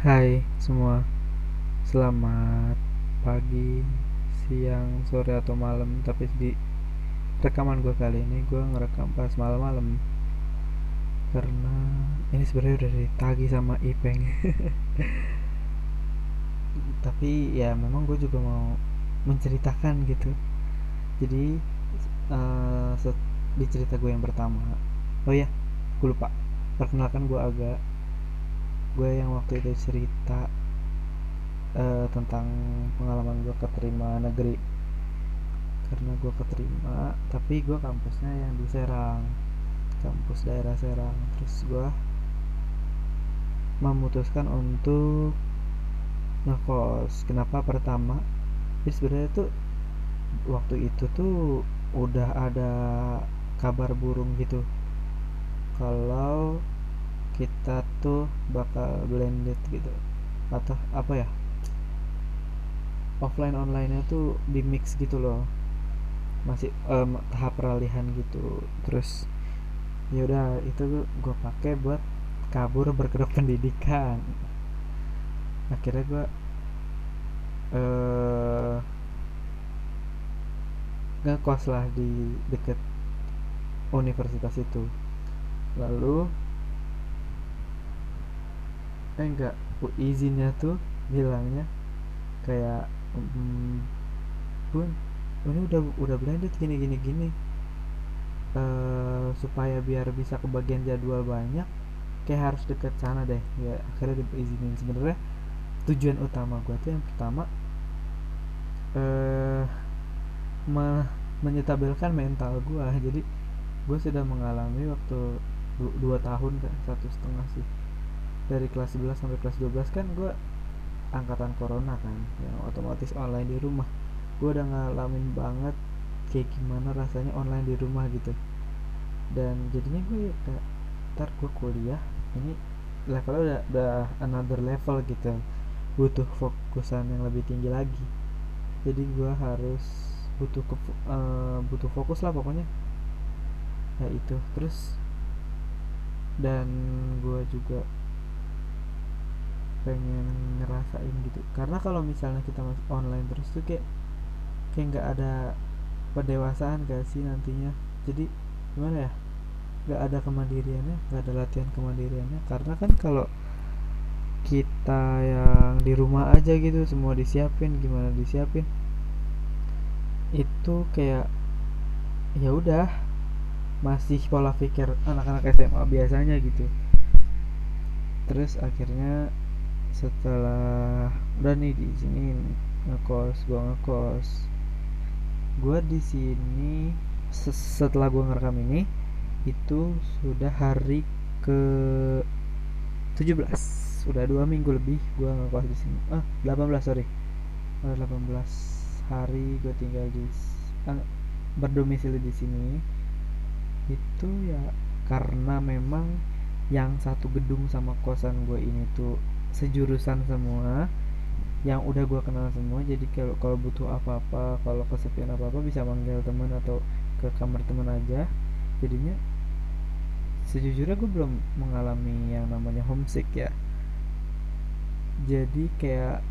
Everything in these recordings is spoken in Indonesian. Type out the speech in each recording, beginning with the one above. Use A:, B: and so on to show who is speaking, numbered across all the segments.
A: Hai semua, selamat pagi, siang, sore atau malam. Tapi di rekaman gue kali ini gue ngerekam pas malam-malam karena ini sebenarnya udah ditagi sama Ipeng. Tapi ya memang gue juga mau menceritakan gitu. Jadi uh, di cerita gue yang pertama, oh ya, gue lupa. Perkenalkan gue agak gue yang waktu itu cerita uh, tentang pengalaman gue keterima negeri. Karena gue keterima tapi gue kampusnya yang di Serang. Kampus daerah Serang. Terus gue memutuskan untuk ngekos. Kenapa pertama? Ya sebenarnya tuh waktu itu tuh udah ada kabar burung gitu. Kalau kita tuh bakal blended gitu. Atau apa ya? Offline online nya tuh di mix gitu loh. Masih um, tahap peralihan gitu. Terus ya udah itu gue pakai buat kabur berkedok pendidikan. Akhirnya gue uh, ngekos lah di deket universitas itu. Lalu eh enggak izinnya tuh bilangnya kayak hmm, bun ini udah udah blended gini gini gini. Uh, supaya biar bisa kebagian jadwal banyak kayak harus deket sana deh. Ya akhirnya diizinin sebenarnya tujuan utama gue tuh yang pertama uh, me menyetabilkan mental gue jadi gue sudah mengalami waktu dua tahun kan satu setengah sih dari kelas 11 sampai kelas 12 kan gue angkatan corona kan yang otomatis online di rumah. Gue udah ngalamin banget kayak gimana rasanya online di rumah gitu. Dan jadinya gue ya kayak ntar gue kuliah ini levelnya udah udah another level gitu butuh fokusan yang lebih tinggi lagi. Jadi gue harus butuh ke, uh, butuh fokus lah pokoknya. Ya itu terus dan gue juga pengen ngerasain gitu. Karena kalau misalnya kita masih online terus tuh kayak kayak nggak ada pendewasaan gak sih nantinya? Jadi gimana ya? Nggak ada kemandiriannya nggak ada latihan kemandiriannya. Karena kan kalau kita yang di rumah aja gitu semua disiapin gimana disiapin itu kayak ya udah masih pola pikir anak-anak SMA biasanya gitu. Terus akhirnya setelah udah nih diizinin ngekos gua ngekos. Gua di sini setelah gua ngerekam ini itu sudah hari ke 17 sudah dua minggu lebih gua ngekos di sini. Ah 18 sorry. Udah 18 hari gue tinggal di uh, berdomisili di sini. Itu ya karena memang yang satu gedung sama kosan gue ini tuh sejurusan semua yang udah gue kenal semua jadi kalau kalau butuh apa-apa kalau kesepian apa-apa bisa manggil teman atau ke kamar teman aja. Jadinya sejujurnya gue belum mengalami yang namanya homesick ya. Jadi kayak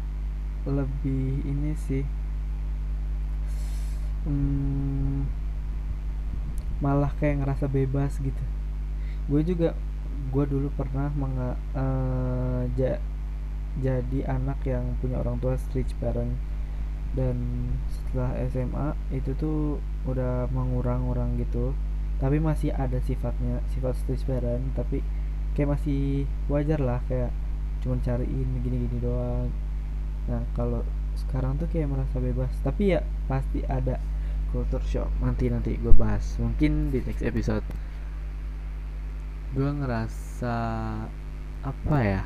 A: lebih ini sih hmm, malah kayak ngerasa bebas gitu. Gue juga gue dulu pernah menga, uh, jadi anak yang punya orang tua rich parent dan setelah SMA itu tuh udah mengurang-urang gitu. Tapi masih ada sifatnya sifat rich parent tapi kayak masih wajar lah kayak cuman cariin gini-gini doang. Nah kalau sekarang tuh kayak merasa bebas. Tapi ya pasti ada culture shock. Nanti nanti gue bahas. Mungkin di next episode. Gue ngerasa apa ya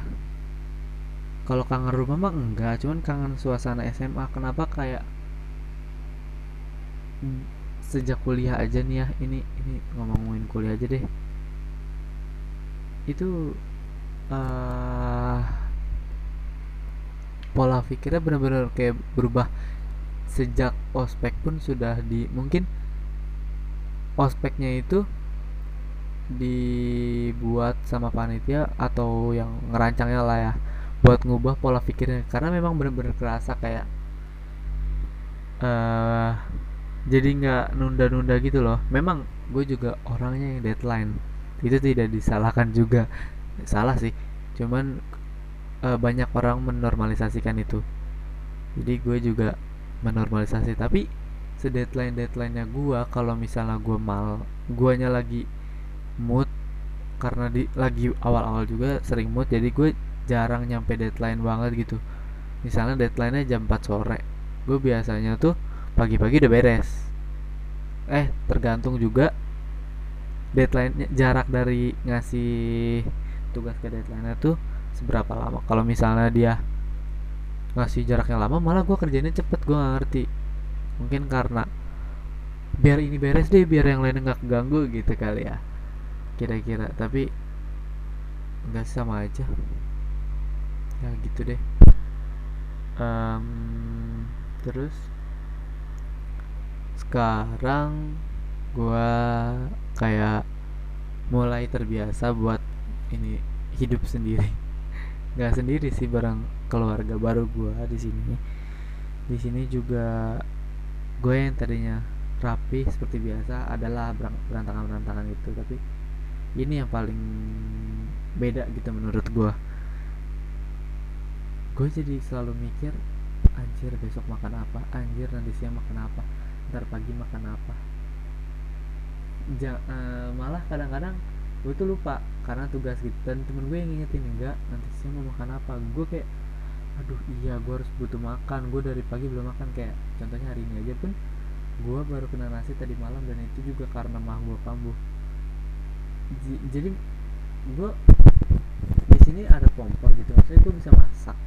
A: kalau kangen rumah mah enggak cuman kangen suasana SMA kenapa kayak sejak kuliah aja nih ya ini ini ngomongin kuliah aja deh. Itu uh, pola pikirnya benar-benar kayak berubah sejak ospek pun sudah di mungkin ospeknya itu dibuat sama panitia atau yang ngerancangnya lah ya buat ngubah pola pikirnya. Karena memang bener-bener kerasa kayak uh, jadi nggak nunda-nunda gitu loh. Memang gue juga orangnya yang deadline. Itu tidak disalahkan juga. Salah sih. Cuman uh, banyak orang menormalisasikan itu. Jadi gue juga menormalisasi. Tapi sedeadline deadline-nya gue kalau misalnya gue mal guanya lagi mood karena di lagi awal-awal juga sering mood jadi gue jarang nyampe deadline banget gitu. Misalnya deadline-nya jam 4 sore gue biasanya tuh pagi-pagi udah beres. Eh tergantung juga deadline jarak dari ngasih tugas ke deadline tuh seberapa lama. Kalau misalnya dia ngasih jarak yang lama malah gue kerjanya cepet gue gak ngerti. Mungkin karena biar ini beres deh biar yang lain nggak keganggu gitu kali ya. Kira-kira tapi nggak sama aja ya gitu deh. Um, terus? Sekarang gua kayak mulai terbiasa buat ini hidup sendiri. Nggak sendiri sih bareng keluarga baru gua di sini. Di sini juga gue yang tadinya rapi seperti biasa adalah berantakan-berantakan itu. Tapi ini yang paling beda gitu menurut gue gue jadi selalu mikir anjir besok makan apa? Anjir nanti siang makan apa? Ntar pagi makan apa? Ja, uh, malah kadang-kadang gue tuh lupa karena tugas gitu. Dan temen gue yang ngingetin enggak nanti siang mau makan apa? Gue kayak aduh iya gue harus butuh makan. Gue dari pagi belum makan. Kayak contohnya hari ini aja pun gue baru kena nasi tadi malam dan itu juga karena mah gue kambuh. Jadi gue di sini ada kompor gitu. Maksudnya gue bisa masak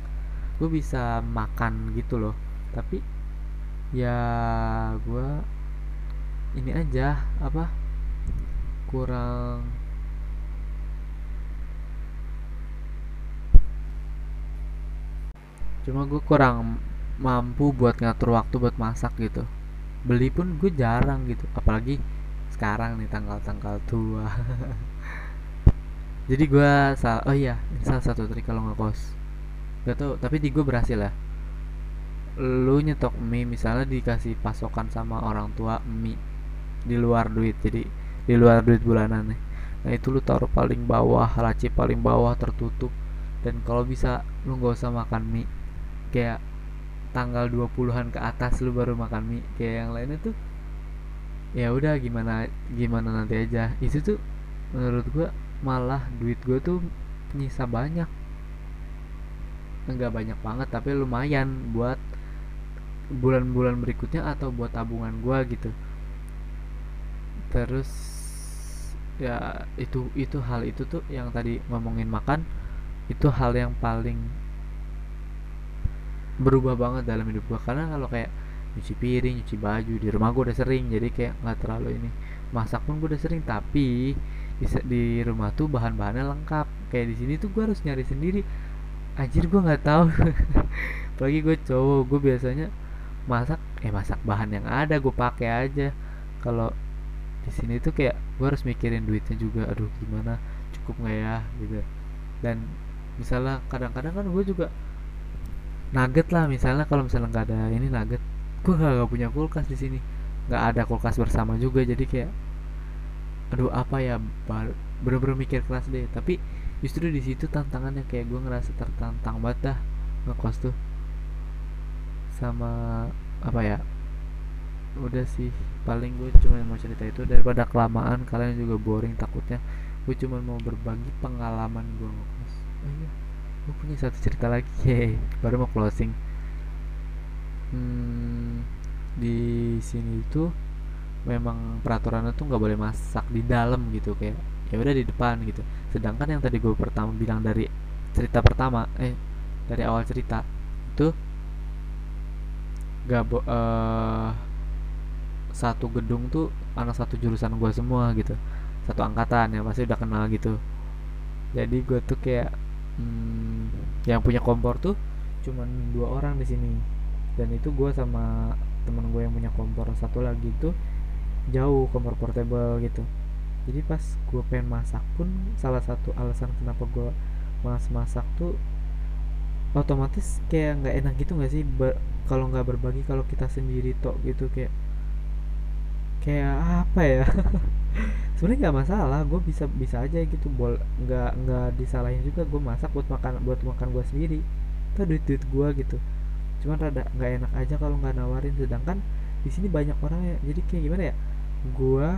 A: gue bisa makan gitu loh. Tapi ya gue ini aja apa kurang cuma gue kurang mampu buat ngatur waktu buat masak gitu. Beli pun gue jarang gitu apalagi sekarang nih tanggal-tanggal tua. Jadi gue salah oh iya salah satu trik kalau ngekos gak tau tapi di gue berhasil ya. Lu nyetok mie misalnya dikasih pasokan sama orang tua mie. Di luar duit jadi di luar duit bulanan nih. Nah itu lu taruh paling bawah laci paling bawah tertutup. Dan kalau bisa lu nggak usah makan mie. Kayak tanggal 20-an ke atas lu baru makan mie. Kayak yang lainnya tuh ya udah gimana gimana nanti aja. Itu tuh menurut gua malah duit gua tuh nyisa banyak enggak banyak banget tapi lumayan buat bulan-bulan berikutnya atau buat tabungan gua gitu. Terus ya itu itu hal itu tuh yang tadi ngomongin makan itu hal yang paling berubah banget dalam hidup gue karena kalau kayak nyuci piring nyuci baju di rumah gue udah sering jadi kayak nggak terlalu ini. Masak pun gue udah sering tapi di, di rumah tuh bahan-bahannya lengkap. Kayak di sini tuh gue harus nyari sendiri anjir gue nggak tahu. Apalagi gue cowok gue biasanya masak eh masak bahan yang ada gue pakai aja. Kalau di sini tuh kayak gue harus mikirin duitnya juga aduh gimana? Cukup nggak ya? Gitu. Dan misalnya kadang-kadang kan gue juga nugget lah misalnya kalau misalnya nggak ada ini nugget gue gak, punya kulkas di sini. Nggak ada kulkas bersama juga jadi kayak aduh apa ya bener-bener mikir keras deh. Tapi justru di situ tantangannya kayak gue ngerasa tertantang banget dah ngekos tuh. Sama apa ya udah sih paling gue cuma mau cerita itu daripada kelamaan kalian juga boring takutnya. Gue cuma mau berbagi pengalaman gue ngekos. Oh iya gue punya satu cerita lagi Yeay, baru mau closing. Hmm, di sini itu memang peraturannya tuh nggak boleh masak di dalam gitu kayak ya udah di depan gitu. Sedangkan yang tadi gue pertama bilang dari cerita pertama eh dari awal cerita itu gak bo uh, satu gedung tuh anak satu jurusan gue semua gitu. Satu angkatan yang pasti udah kenal gitu. Jadi gue tuh kayak hmm, yang punya kompor tuh cuman dua orang di sini. Dan itu gue sama temen gue yang punya kompor satu lagi tuh jauh kompor portable gitu jadi pas gue pengen masak pun salah satu alasan kenapa gue malas masak tuh otomatis kayak nggak enak gitu nggak sih? Kalau nggak berbagi kalau kita sendiri tok gitu kayak kayak apa ya? Sebenarnya nggak masalah gue bisa bisa aja gitu bol nggak nggak disalahin juga gue masak buat makan buat makan gue sendiri. Itu duit duit gue gitu. Cuman rada nggak enak aja kalau nggak nawarin. Sedangkan di sini banyak orang ya jadi kayak gimana ya? Gue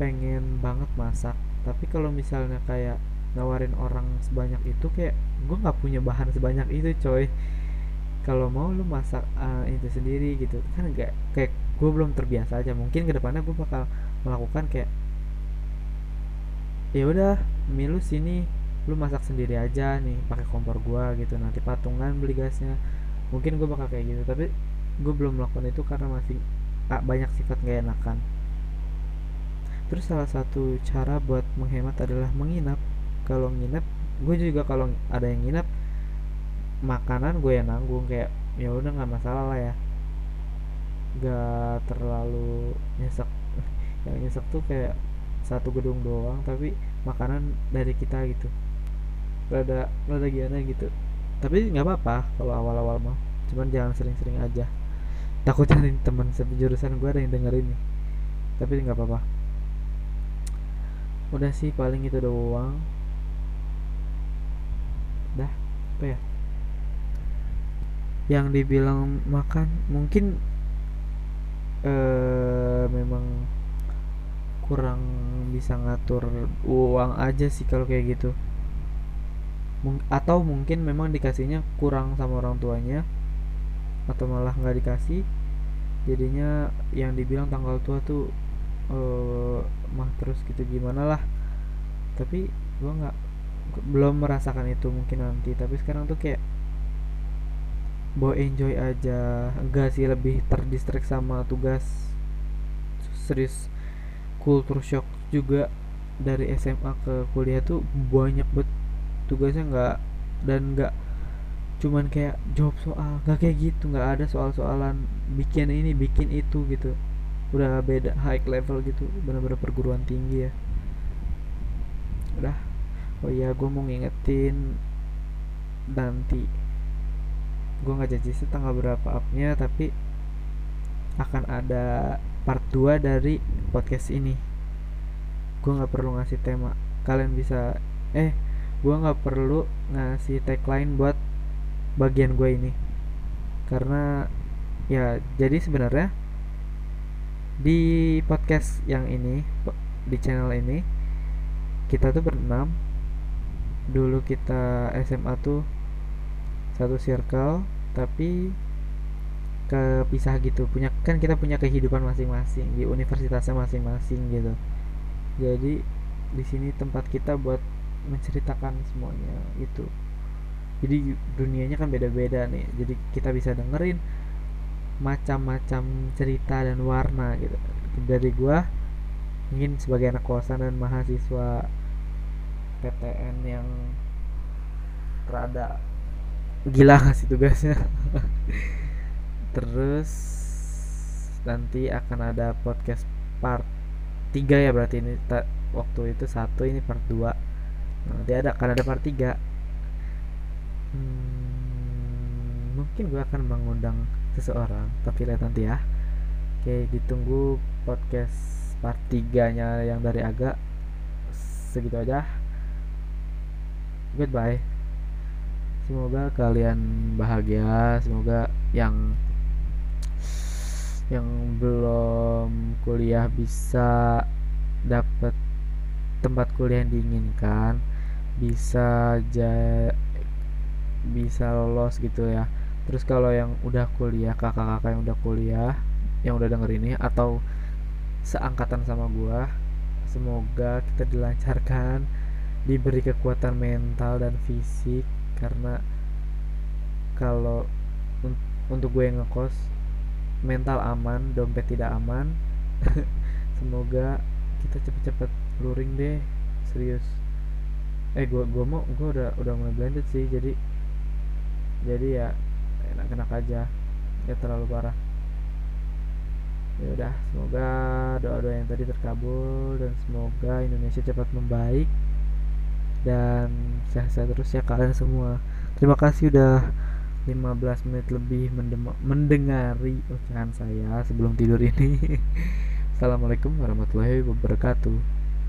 A: pengen banget masak. Tapi kalau misalnya kayak nawarin orang sebanyak itu kayak gue nggak punya bahan sebanyak itu coy. Kalau mau lu masak uh, itu sendiri gitu. Kan enggak kayak gue belum terbiasa aja. Mungkin ke depannya gue bakal melakukan kayak ya udah milu sini lu masak sendiri aja nih pakai kompor gue gitu. Nanti patungan beli gasnya. Mungkin gue bakal kayak gitu. Tapi gue belum melakukan itu karena masih ah, banyak sifat gak enakan terus salah satu cara buat menghemat adalah menginap. Kalau nginep gue juga kalau ada yang nginep makanan gue yang nanggung kayak ya udah nggak masalah lah ya. Gak terlalu nyesek yang nyesek tuh kayak satu gedung doang tapi makanan dari kita gitu. Rada rada gimana gitu. Tapi nggak apa-apa kalau awal-awal mah cuman jangan sering-sering aja. Takutnya nih teman sejurusan gue ada yang dengerin nih. Tapi nggak apa-apa udah sih paling itu doang. Dah apa ya? Yang dibilang makan mungkin uh, memang kurang bisa ngatur uang aja sih kalau kayak gitu. Atau mungkin memang dikasihnya kurang sama orang tuanya atau malah nggak dikasih. Jadinya yang dibilang tanggal tua tuh uh, mah terus gitu gimana lah. Tapi gua nggak belum merasakan itu mungkin nanti. Tapi sekarang tuh kayak bawa enjoy aja. Enggak sih lebih terdistract sama tugas. Serius culture shock juga dari SMA ke kuliah tuh banyak bet tugasnya nggak dan nggak cuman kayak jawab soal nggak kayak gitu. Nggak ada soal-soalan bikin ini bikin itu gitu udah beda high level gitu bener-bener perguruan tinggi ya. Udah. Oh iya gue mau ngingetin nanti gue nggak janji sih tanggal berapa upnya tapi akan ada part 2 dari podcast ini. Gue nggak perlu ngasih tema. Kalian bisa eh gue nggak perlu ngasih tagline buat bagian gue ini. Karena ya jadi sebenarnya di podcast yang ini di channel ini kita tuh berenam. Dulu kita SMA tuh satu circle tapi kepisah gitu. Punya kan kita punya kehidupan masing-masing di universitasnya masing-masing gitu. Jadi di sini tempat kita buat menceritakan semuanya itu. Jadi dunianya kan beda-beda nih. Jadi kita bisa dengerin macam-macam cerita dan warna gitu. Dari gua ingin sebagai anak kosan dan mahasiswa PTN yang rada gila ngasih tugasnya. Terus nanti akan ada podcast part 3 ya berarti ini. Waktu itu satu ini part 2 nanti ada akan ada part 3 hmm, mungkin gue akan mengundang seseorang. Tapi lihat nanti ya. Oke ditunggu podcast part 3 nya yang dari agak segitu aja. Goodbye. Semoga kalian bahagia. Semoga yang yang belum kuliah bisa dapat tempat kuliah yang diinginkan. Bisa ja, bisa lolos gitu ya terus kalau yang udah kuliah kakak-kakak yang udah kuliah yang udah denger ini atau seangkatan sama gua semoga kita dilancarkan diberi kekuatan mental dan fisik karena kalau un untuk gue yang ngekos mental aman dompet tidak aman semoga kita cepet-cepet luring deh serius. Eh gue gue mau gue udah udah mulai blended sih jadi jadi ya enak-enak aja. Ya terlalu parah. Ya udah semoga doa-doa yang tadi terkabul dan semoga Indonesia cepat membaik dan sehat-sehat terus ya kalian semua. Terima kasih udah 15 menit lebih mendengari ocehan saya sebelum tidur ini. Assalamualaikum warahmatullahi wabarakatuh.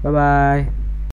A: Bye bye